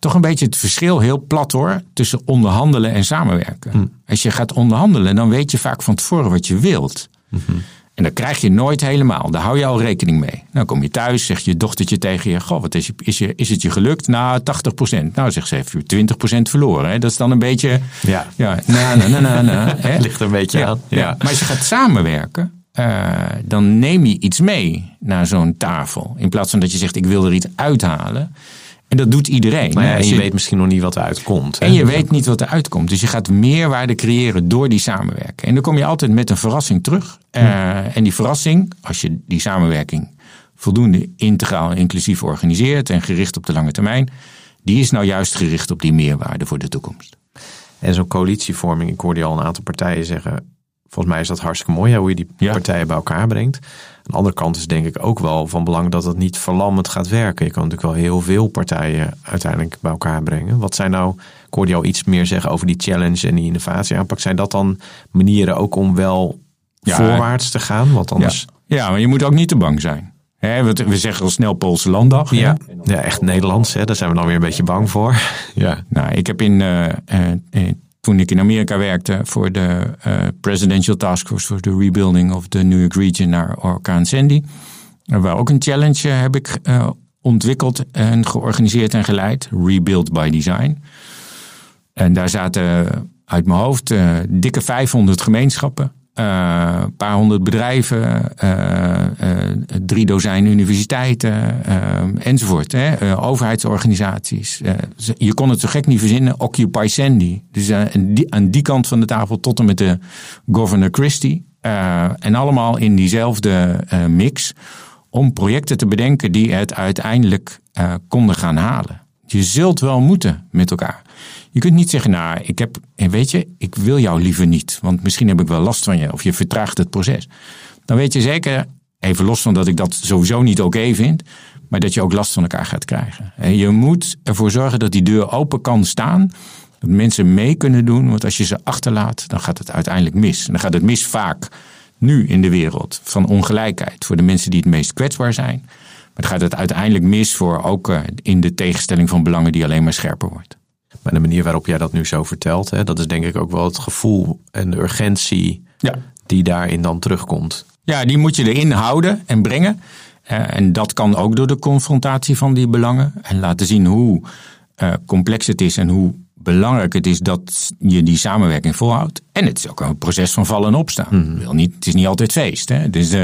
[SPEAKER 1] toch een beetje het verschil, heel plat hoor, tussen onderhandelen en samenwerken.
[SPEAKER 2] Hm.
[SPEAKER 1] Als je gaat onderhandelen, dan weet je vaak van tevoren wat je wilt.
[SPEAKER 2] Mhm.
[SPEAKER 1] En dat krijg je nooit helemaal. Daar hou je al rekening mee. Dan kom je thuis, zegt je dochtertje tegen je: Goh, wat is, je, is, je, is het je gelukt? Nou, 80%. Nou, zegt ze, heeft je 20% verloren. Hè? Dat is dan een beetje.
[SPEAKER 2] Ja,
[SPEAKER 1] ja na, na, na, na, na, hè?
[SPEAKER 2] ligt er een beetje
[SPEAKER 1] ja,
[SPEAKER 2] aan.
[SPEAKER 1] Ja. ja. Maar als je gaat samenwerken, uh, dan neem je iets mee naar zo'n tafel. In plaats van dat je zegt: Ik wil er iets uithalen. En dat doet iedereen.
[SPEAKER 2] Maar ja, en je, je, weet misschien nog niet wat eruit komt.
[SPEAKER 1] En je weet niet wat eruit komt. Dus je gaat meerwaarde creëren door die samenwerking. En dan kom je altijd met een verrassing terug.
[SPEAKER 2] Hm.
[SPEAKER 1] Uh, en die verrassing, als je die samenwerking voldoende integraal en inclusief organiseert en gericht op de lange termijn, die is nou juist gericht op die meerwaarde voor de toekomst.
[SPEAKER 2] En zo'n coalitievorming, ik hoorde al een aantal partijen zeggen, volgens mij is dat hartstikke mooi, hoe je die ja. partijen bij elkaar brengt. Aan de andere kant is denk ik ook wel van belang dat het niet verlammend gaat werken. Je kan natuurlijk wel heel veel partijen uiteindelijk bij elkaar brengen. Wat zijn nou, ik hoorde jou iets meer zeggen over die challenge en die innovatieaanpak. Zijn dat dan manieren ook om wel ja, voorwaarts te gaan? Want anders...
[SPEAKER 1] Ja. ja, maar je moet ook niet te bang zijn. He, we zeggen al snel Poolse landdag.
[SPEAKER 2] Ja, ja echt Nederlands. Hè? Daar zijn we dan weer een beetje bang voor.
[SPEAKER 1] Ja. Nou, ik heb in, uh, uh, toen ik in Amerika werkte voor de uh, Presidential Task Force for the Rebuilding of the New York Region naar Orkaan Sandy. Waar ook een challenge heb ik uh, ontwikkeld en georganiseerd en geleid. Rebuild by Design. En daar zaten uit mijn hoofd dikke 500 gemeenschappen. Een uh, paar honderd bedrijven, drie dozijn universiteiten enzovoort. Hè? overheidsorganisaties. je kon het zo gek niet verzinnen. Occupy Sandy. Dus aan die, aan die kant van de tafel tot en met de Governor Christie. en allemaal in diezelfde mix. Om projecten te bedenken die het uiteindelijk konden gaan halen. Je zult wel moeten met elkaar. Je kunt niet zeggen, nou, ik heb, weet je, ik wil jou liever niet. Want misschien heb ik wel last van je. Of je vertraagt het proces. Dan weet je zeker, even los van dat ik dat sowieso niet oké vind. Maar dat je ook last van elkaar gaat krijgen. Je moet ervoor zorgen dat die deur open kan staan. Dat mensen mee kunnen doen. Want als je ze achterlaat, dan gaat het uiteindelijk mis. En dan gaat het mis vaak nu in de wereld van ongelijkheid. Voor de mensen die het meest kwetsbaar zijn. Maar dan gaat het uiteindelijk mis voor ook in de tegenstelling van belangen die alleen maar scherper wordt.
[SPEAKER 2] Maar de manier waarop jij dat nu zo vertelt, hè, dat is denk ik ook wel het gevoel en de urgentie
[SPEAKER 1] ja.
[SPEAKER 2] die daarin dan terugkomt.
[SPEAKER 1] Ja, die moet je erin houden en brengen. Uh, en dat kan ook door de confrontatie van die belangen. En laten zien hoe uh, complex het is en hoe belangrijk het is dat je die samenwerking volhoudt. En het is ook een proces van vallen en opstaan. Wil niet, het is niet altijd feest. Hè? Dus uh,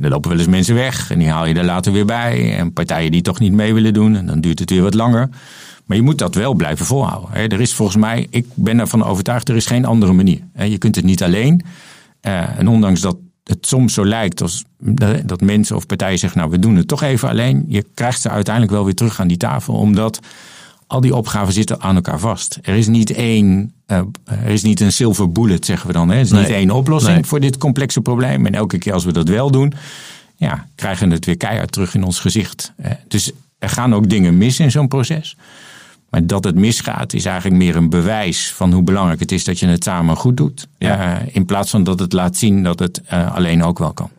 [SPEAKER 1] er lopen wel eens mensen weg en die haal je er later weer bij. En partijen die toch niet mee willen doen en dan duurt het weer wat langer. Maar je moet dat wel blijven volhouden. Er is volgens mij, ik ben ervan overtuigd, er is geen andere manier. Je kunt het niet alleen. Uh, en ondanks dat het soms zo lijkt als dat mensen of partijen zeggen, nou we doen het toch even alleen. Je krijgt ze uiteindelijk wel weer terug aan die tafel, omdat al die opgaven zitten aan elkaar vast. Er is niet één, uh, er is niet een silver bullet, zeggen we dan. Hè? Er is nee. niet één oplossing nee. voor dit complexe probleem. En elke keer als we dat wel doen, ja, krijgen we het weer keihard terug in ons gezicht. Dus er gaan ook dingen mis in zo'n proces. Maar dat het misgaat is eigenlijk meer een bewijs van hoe belangrijk het is dat je het samen goed doet. Ja. Uh, in plaats van dat het laat zien dat het alleen ook wel kan.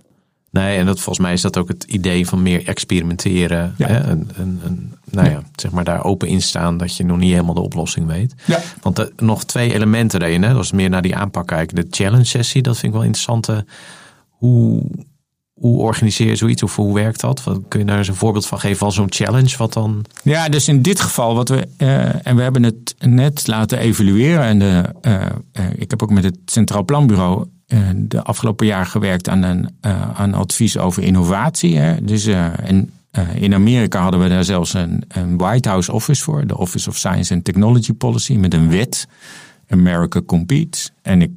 [SPEAKER 2] Nee, en dat, volgens mij is dat ook het idee van meer experimenteren. Ja. Hè? En, en, en, nou ja, zeg maar daar open in staan dat je nog niet helemaal de oplossing weet.
[SPEAKER 1] Ja.
[SPEAKER 2] Want er nog twee elementen daarin. Hè? Dat is meer naar die aanpak kijken. De challenge sessie, dat vind ik wel interessant. Hoe, hoe organiseer je zoiets of hoe werkt dat? Kun je daar eens een voorbeeld van geven van zo'n challenge? Wat dan...
[SPEAKER 1] Ja, dus in dit geval, wat we, uh, en we hebben het net laten evalueren. En de, uh, uh, ik heb ook met het Centraal Planbureau de afgelopen jaar gewerkt aan een aan advies over innovatie. Hè. Dus, en in Amerika hadden we daar zelfs een, een White House Office voor, de Office of Science and Technology Policy, met een wet. America Competes. En ik,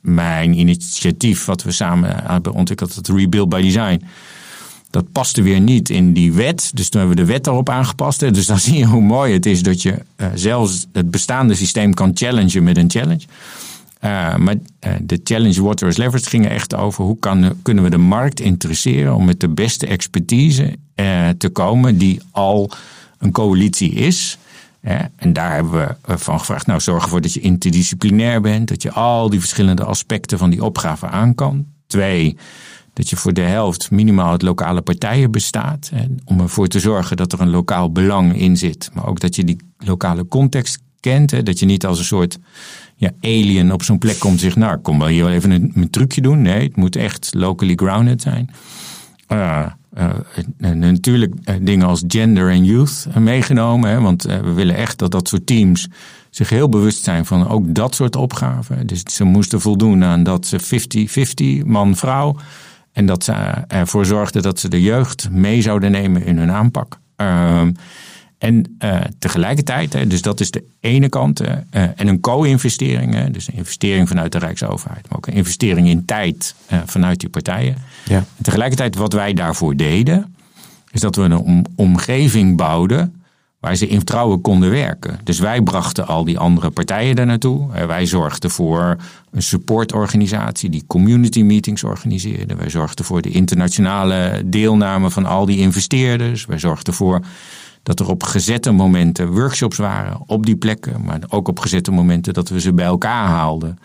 [SPEAKER 1] mijn initiatief, wat we samen hebben ontwikkeld, het Rebuild by Design. Dat paste weer niet in die wet. Dus toen hebben we de wet erop aangepast. Dus dan zie je hoe mooi het is dat je zelfs het bestaande systeem kan challengen met een challenge. Uh, maar uh, de challenge Water is Leverage ging echt over hoe kan, kunnen we de markt interesseren om met de beste expertise te komen die al een coalitie is. En daar hebben we eh, van gevraagd, nou zorg ervoor dat je interdisciplinair bent, dat je al die verschillende aspecten van die opgave aan kan. Twee, dat je voor de helft minimaal uit lokale partijen bestaat. Om ervoor te zorgen dat er een lokaal belang in zit. Maar ook dat je die lokale context kent. Dat je niet als een soort ja, alien op zo'n plek komt en zegt... nou, kom wel hier even een, een trucje doen. Nee, het moet echt locally grounded zijn. Uh, uh, natuurlijk uh, dingen als gender en youth meegenomen. Hè, want we willen echt dat dat soort teams zich heel bewust zijn van ook dat soort opgaven. Dus ze moesten voldoen aan dat ze 50-50 man-vrouw. En dat ze ervoor zorgden dat ze de jeugd mee zouden nemen in hun aanpak. Ehm, en uh, tegelijkertijd, hè, dus dat is de ene kant, uh, en een co-investering, dus een investering vanuit de Rijksoverheid, maar ook een investering in tijd uh, vanuit die partijen.
[SPEAKER 2] Ja.
[SPEAKER 1] En tegelijkertijd, wat wij daarvoor deden, is dat we een om, omgeving bouwden waar ze in vertrouwen konden werken. Dus wij brachten al die andere partijen daar naartoe. Wij zorgden voor een supportorganisatie die community meetings organiseerde. Wij zorgden voor de internationale deelname van al die investeerders. Wij zorgden voor dat er op gezette momenten workshops waren op die plekken, maar ook op gezette momenten dat we ze bij elkaar haalden.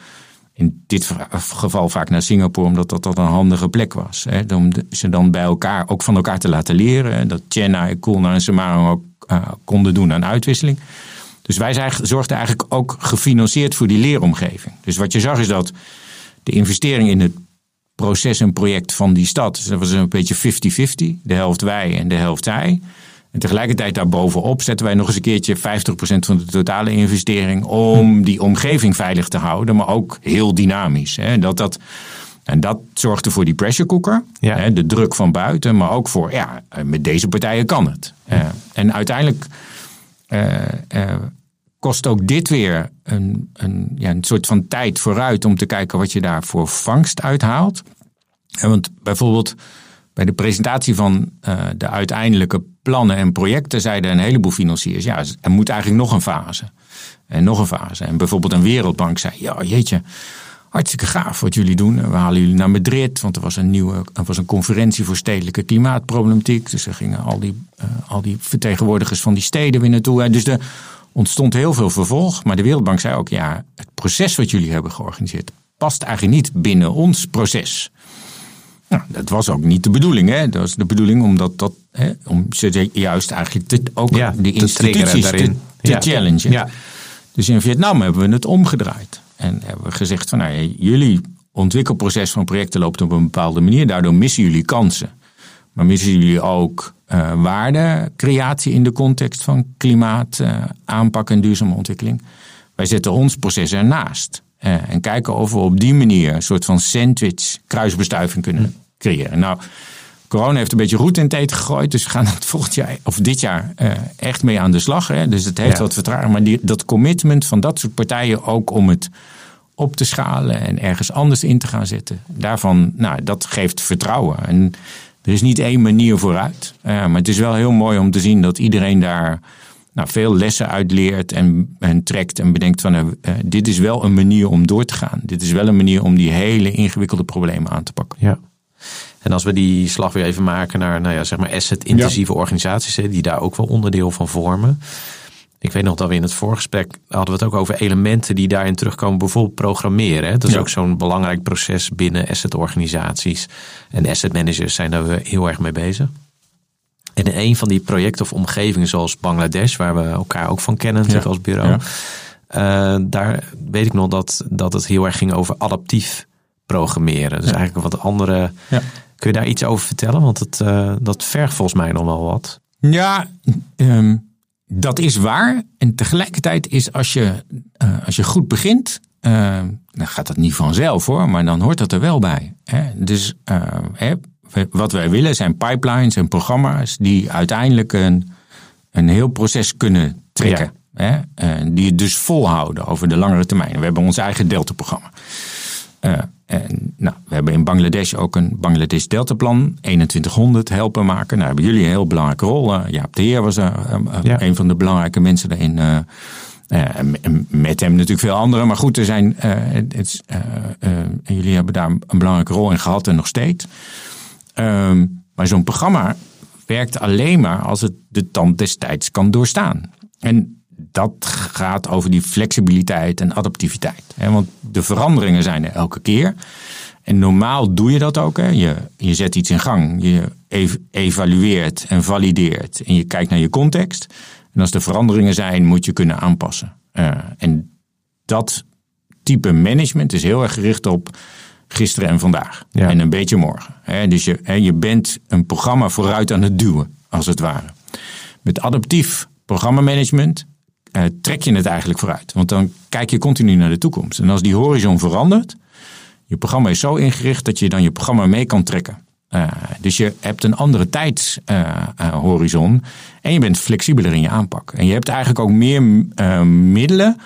[SPEAKER 1] In dit geval vaak naar Singapore, omdat dat, een handige plek was. Hè, om ze dan bij elkaar ook van elkaar te laten leren. Dat Chenna, Kulna en Samarang ook uh, konden doen aan uitwisseling. Dus wij zorgden eigenlijk ook gefinancierd voor die leeromgeving. Dus wat je zag is dat de investering in het proces en project van die stad, dus dat was een beetje 50-50, de helft wij en de helft zij. En tegelijkertijd daarbovenop zetten wij nog eens een keertje 50% van de totale investering om die omgeving veilig te houden, maar ook heel dynamisch. Hè. Dat, dat, en dat zorgde voor die pressure cooker,
[SPEAKER 2] ja.
[SPEAKER 1] hè, de druk van buiten, maar ook voor, ja, met deze partijen kan het. Uh, en uiteindelijk uh, uh, kost ook dit weer een, een, ja, een soort van tijd vooruit om te kijken wat je daar voor vangst uithaalt. En want bijvoorbeeld bij de presentatie van uh, de uiteindelijke plannen en projecten zeiden een heleboel financiers: ja, er moet eigenlijk nog een fase. En nog een fase. En bijvoorbeeld een Wereldbank zei: ja, jeetje. Hartstikke gaaf wat jullie doen. We halen jullie naar Madrid, want er was een nieuwe er was een conferentie voor stedelijke klimaatproblematiek. Dus er gingen al die, uh, al die vertegenwoordigers van die steden weer naartoe. Dus er ontstond heel veel vervolg. Maar de Wereldbank zei ook: ja, het proces wat jullie hebben georganiseerd past eigenlijk niet binnen ons proces. Nou, dat was ook niet de bedoeling. Hè? Dat was de bedoeling omdat dat, hè, om ze juist eigenlijk te, ook
[SPEAKER 2] ja,
[SPEAKER 1] de instituties te, te
[SPEAKER 2] ja.
[SPEAKER 1] challengen.
[SPEAKER 2] Ja.
[SPEAKER 1] Dus in Vietnam hebben we het omgedraaid. En hebben we gezegd van nou, jullie ontwikkelproces van projecten loopt op een bepaalde manier. Daardoor missen jullie kansen. Maar missen jullie ook uh, waardecreatie in de context van klimaat, uh, aanpak en duurzame ontwikkeling? Wij zetten ons proces ernaast. Uh, en kijken of we op die manier een soort van sandwich kruisbestuiving kunnen creëren. Nou, corona heeft een beetje roet in het eten gegooid. Dus we gaan het volgend jaar of dit jaar echt mee aan de slag. Hè? Dus het heeft ja. wat vertraging. Maar die, dat commitment van dat soort partijen ook om het op te schalen en ergens anders in te gaan zetten. Daarvan, nou, dat geeft vertrouwen. En er is niet één manier vooruit. Uh, maar het is wel heel mooi om te zien dat iedereen daar nou, veel lessen uit leert en, en trekt en bedenkt van uh, dit is wel een manier om door te gaan. Dit is wel een manier om die hele ingewikkelde problemen aan te pakken.
[SPEAKER 2] Ja. En als we die slag weer even maken naar nou ja, zeg maar asset-intensieve ja. organisaties, die daar ook wel onderdeel van vormen. Ik weet nog dat we in het voorgesprek hadden we het ook over elementen die daarin terugkomen. Bijvoorbeeld programmeren. Hè? Dat is ja. ook zo'n belangrijk proces binnen asset-organisaties. En asset managers zijn daar heel erg mee bezig. En in een van die projecten of omgevingen zoals Bangladesh, waar we elkaar ook van kennen ja. als bureau. Ja. Uh, daar weet ik nog dat, dat het heel erg ging over adaptief programmeren. Dus eigenlijk wat andere. Kun je daar iets over vertellen? Want het, uh, dat vergt volgens mij nog wel wat.
[SPEAKER 1] Ja, um dat is waar. En tegelijkertijd is als je, uh, als je goed begint, uh, dan gaat dat niet vanzelf hoor, maar dan hoort dat er wel bij. Hè? Dus uh, hè, wat wij willen zijn pipelines en programma's die uiteindelijk een, een heel proces kunnen trekken. Ja. Hè? die het dus volhouden over de langere termijn. We hebben ons eigen Delta-programma. En, nou, we hebben in Bangladesh ook een Bangladesh Deltaplan 2100 helpen maken. Nou, hebben jullie een heel belangrijke rol. Uh, Jaap de Heer was uh, ja. een van de belangrijke mensen daarin. Met hem natuurlijk veel anderen. Maar goed, er zijn, het, jullie hebben daar een belangrijke rol in gehad en nog steeds. Ehm, maar zo'n programma werkt alleen maar als het de tand destijds kan doorstaan. En dat gaat over die flexibiliteit en adaptiviteit. Want de veranderingen zijn er elke keer. En normaal doe je dat ook. Hè? Je, je zet iets in gang. Je evalueert en valideert. En je kijkt naar je context. En als er veranderingen zijn, moet je kunnen aanpassen. Uh, en dat type management is heel erg gericht op gisteren en vandaag. Ja. En een beetje morgen. Hè? Dus je, hè, je bent een programma vooruit aan het duwen, als het ware. Met adaptief programmamanagement uh, trek je het eigenlijk vooruit. Want dan kijk je continu naar de toekomst. En als die horizon verandert, je programma is zo ingericht dat je dan je programma mee kan trekken. Uh, dus je hebt een andere tijdshorizon uh, en je bent flexibeler in je aanpak. En je hebt eigenlijk ook meer middelen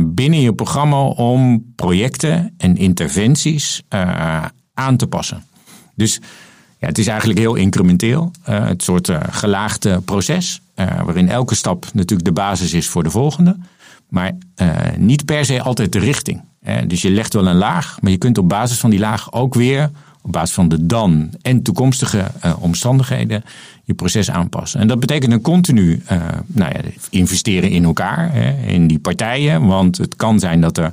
[SPEAKER 1] binnen je programma om projecten en interventies aan te passen. Dus ja, het is eigenlijk heel incrementeel. Het soort gelaagde proces. Uh, waarin elke stap natuurlijk de basis is voor de volgende. Maar niet per se altijd de richting. dus je legt wel een laag, maar je kunt op basis van die laag ook weer, op basis van de dan en toekomstige omstandigheden, je proces aanpassen. En dat betekent een continu nou ja, investeren in elkaar, in die partijen. Want het kan zijn dat er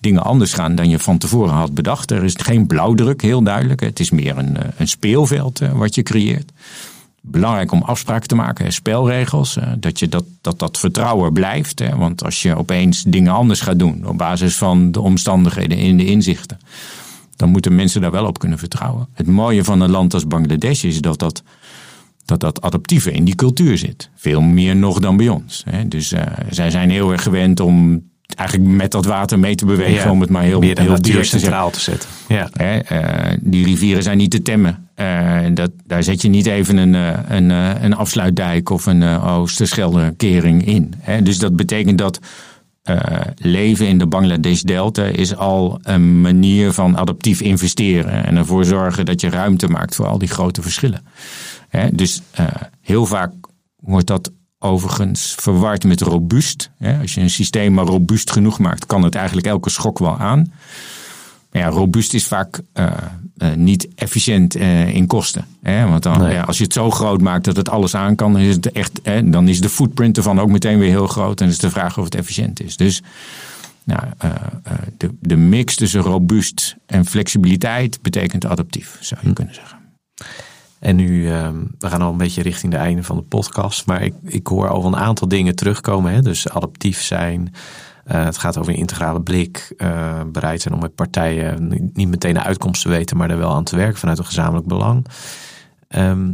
[SPEAKER 1] dingen anders gaan dan je van tevoren had bedacht. Er is geen blauwdruk, heel duidelijk. Het is meer een, eh, een speelveld eh, wat je creëert. Belangrijk om afspraken te maken, spelregels. Eh, dat, je dat, dat dat vertrouwen blijft. Want als je opeens dingen anders gaat doen op basis van de omstandigheden en de inzichten, dan moeten mensen daar wel op kunnen vertrouwen. Het mooie van een land als Bangladesh is dat dat dat dat adaptieve in die cultuur zit. Veel meer nog dan bij ons. Dus uh, zij zijn heel erg gewend om eigenlijk met dat water mee te bewegen, ja, om het maar heel,
[SPEAKER 2] heel
[SPEAKER 1] duur
[SPEAKER 2] centraal te zetten. Ja.
[SPEAKER 1] Hè, uh, die rivieren zijn niet te temmen. Uh, dat, daar zet je niet even een, uh, een, een afsluitdijk of een Oosterschelde-kering in. Hè. Dus dat betekent dat leven in de Bangladesh-delta is al een manier van adaptief investeren. En ervoor zorgen dat je ruimte maakt voor al die grote verschillen. Hè. Dus heel vaak wordt dat overigens verward met robuust. Als je een systeem maar robuust genoeg maakt, kan het eigenlijk elke schok wel aan. Maar ja, robuust is vaak uh, uh, niet efficiënt uh, in kosten. Hè? Want dan, nee. ja, als je het zo groot maakt dat het alles aan kan, dan is, het echt, hè, dan is de footprint ervan ook meteen weer heel groot. En is de vraag of het efficiënt is. Dus nou, de, de mix tussen robuust en flexibiliteit betekent adaptief, zou je hm. kunnen zeggen.
[SPEAKER 2] En nu, uh, we gaan al een beetje richting de einde van de podcast. Maar ik, ik hoor al een aantal dingen terugkomen. Hè? Dus adaptief zijn. Uh, het gaat over een integrale blik. Uh, bereid zijn om met partijen niet meteen de uitkomst te weten, maar er wel aan te werken vanuit een gezamenlijk belang. Ehm,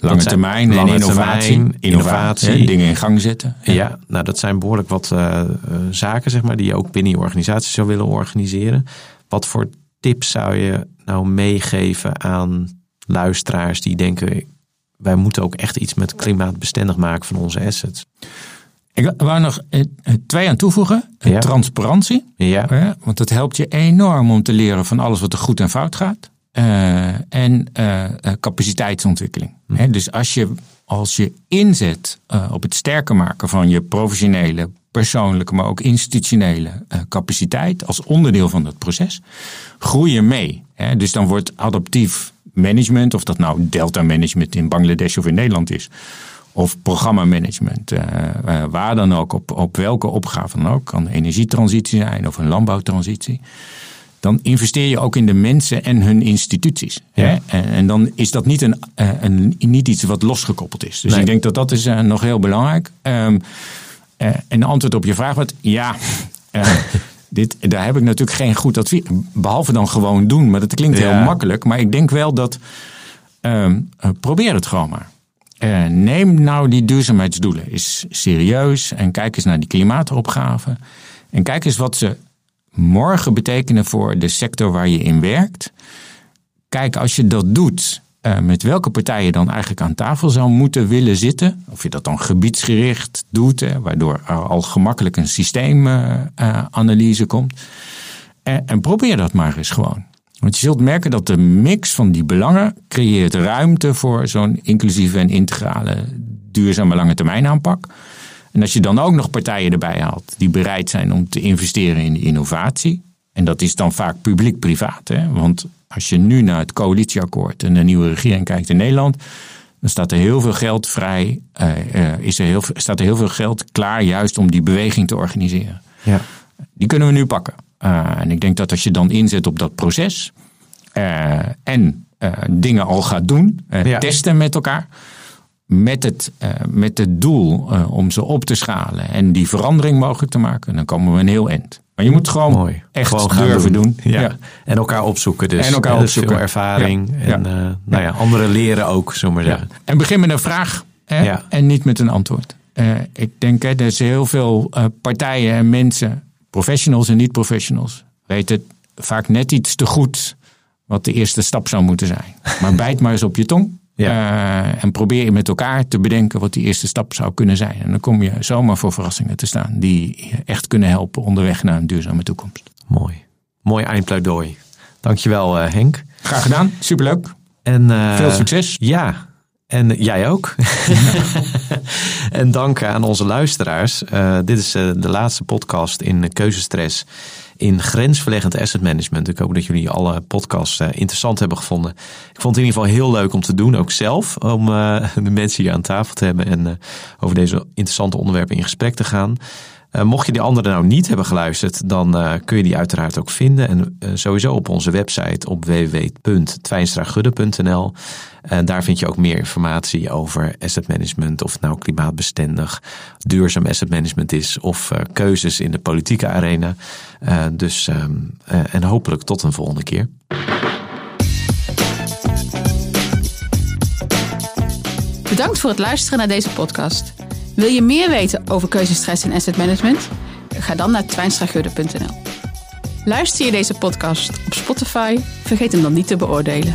[SPEAKER 1] Lange
[SPEAKER 2] zijn-
[SPEAKER 1] termijn
[SPEAKER 2] lange
[SPEAKER 1] en innovatie.
[SPEAKER 2] termijn, innovatie.
[SPEAKER 1] dingen in gang zetten.
[SPEAKER 2] ja. nou dat zijn behoorlijk wat eh, eh, zaken zeg maar, die je ook binnen je organisatie zou willen organiseren. Wat voor tips zou je nou meegeven aan luisteraars die denken... wij moeten ook echt iets met klimaatbestendig maken van onze assets?
[SPEAKER 1] Ik wou nog eh, eh, twee aan toevoegen. Eh,
[SPEAKER 2] Ja.
[SPEAKER 1] Transparantie.
[SPEAKER 2] Ja,
[SPEAKER 1] want dat helpt je enorm om te leren van alles wat er goed en fout gaat. En capaciteitsontwikkeling. Hè, dus als je, als je inzet op het sterker maken van je professionele, persoonlijke, maar ook institutionele capaciteit als onderdeel van dat proces, groei je mee. Hè. Dus dan wordt adaptief management, of dat nou delta management in Bangladesh of in Nederland is, of programmamanagement, eh, waar dan ook, op, op welke opgave dan ook, kan energietransitie zijn of een landbouwtransitie. Dan investeer je ook in de mensen en hun instituties.
[SPEAKER 2] Ja.
[SPEAKER 1] Hè? En, en dan is dat niet, een, eh, een, niet iets wat losgekoppeld is. Dus
[SPEAKER 2] Nee.
[SPEAKER 1] ik denk dat dat is nog heel belangrijk. Eh, en de antwoord op je vraag wat ja. dit, daar heb ik natuurlijk geen goed advies. Behalve dan gewoon doen. Maar dat klinkt
[SPEAKER 2] Ja.
[SPEAKER 1] heel makkelijk. Maar ik denk wel dat. ehm, eh, probeer het gewoon maar. Eh, neem nou die duurzaamheidsdoelen eens serieus. En kijk eens naar die klimaatopgave. En kijk eens wat ze morgen betekenen voor de sector waar je in werkt. Kijk, als je dat doet, eh, met welke partij je dan eigenlijk aan tafel zou moeten willen zitten. Of je dat dan gebiedsgericht doet, hè, waardoor er al gemakkelijk een systeemanalyse komt. En, en probeer dat maar eens gewoon. Want je zult merken dat de mix van die belangen creëert ruimte voor zo'n inclusieve en integrale duurzame lange termijn aanpak. En als je dan ook nog partijen erbij haalt die bereid zijn om te investeren in innovatie. En dat is dan vaak publiek-privaat. Hè? Want als je nu naar het coalitieakkoord en de nieuwe regering kijkt in Nederland. Dan staat er heel veel geld vrij. eh, eh, is er heel, staat er heel veel geld klaar juist om die beweging te organiseren.
[SPEAKER 2] ja.
[SPEAKER 1] Die kunnen we nu pakken. Eh, en ik denk dat als je dan inzet op dat proces eh, en eh, dingen al gaat doen,
[SPEAKER 2] Ja.
[SPEAKER 1] testen met elkaar, met het, met het doel om ze op te schalen en die verandering mogelijk te maken, dan komen we een heel eind. Maar je moet gewoon
[SPEAKER 2] Mooi.
[SPEAKER 1] echt
[SPEAKER 2] Gewoon gaan
[SPEAKER 1] durven doen.
[SPEAKER 2] Ja. En elkaar opzoeken dus.
[SPEAKER 1] En elkaar
[SPEAKER 2] dus
[SPEAKER 1] opzoeken.
[SPEAKER 2] Veel ervaring.
[SPEAKER 1] Ja.
[SPEAKER 2] En eh, nou ja, anderen leren ook, zullen we maar
[SPEAKER 1] Ja.
[SPEAKER 2] zeggen.
[SPEAKER 1] En begin met een vraag hè, en niet met een antwoord. Ik denk, hè, er zijn heel veel partijen en mensen, professionals en niet-professionals, weten vaak net iets te goed wat de eerste stap zou moeten zijn. Maar bijt maar eens op je tong. eh, en probeer je met elkaar te bedenken wat die eerste stap zou kunnen zijn. En dan kom je zomaar voor verrassingen te staan die je echt kunnen helpen onderweg naar een duurzame toekomst.
[SPEAKER 2] Mooi. Mooi eindpleidooi. Dankjewel uh, Henk.
[SPEAKER 1] Graag gedaan, superleuk.
[SPEAKER 2] En, uh,
[SPEAKER 1] Veel succes.
[SPEAKER 2] Ja, en jij ook. en dank aan onze luisteraars. Uh, dit is uh, de laatste podcast in Keuzestress in grensverleggend asset management. Ik hoop dat jullie alle podcasts uh, interessant hebben gevonden. Ik vond het in ieder geval heel leuk om te doen, ook zelf. Om de mensen hier aan tafel te hebben en over deze interessante onderwerpen in gesprek te gaan. Uh, mocht je die andere nou niet hebben geluisterd, dan uh, kun je die uiteraard ook vinden. En uh, sowieso op onze website op www.twijnstragudde.nl. En daar vind je ook meer informatie over asset management, of het nou klimaatbestendig, duurzaam asset management is, of keuzes in de politieke arena. Dus, uh, en hopelijk tot een volgende keer.
[SPEAKER 3] Bedankt voor het luisteren naar deze podcast. Wil je meer weten over keuzestress en asset management? Ga dan naar twijnstragudde.nl. Luister je deze podcast op Spotify? Vergeet hem dan niet te beoordelen.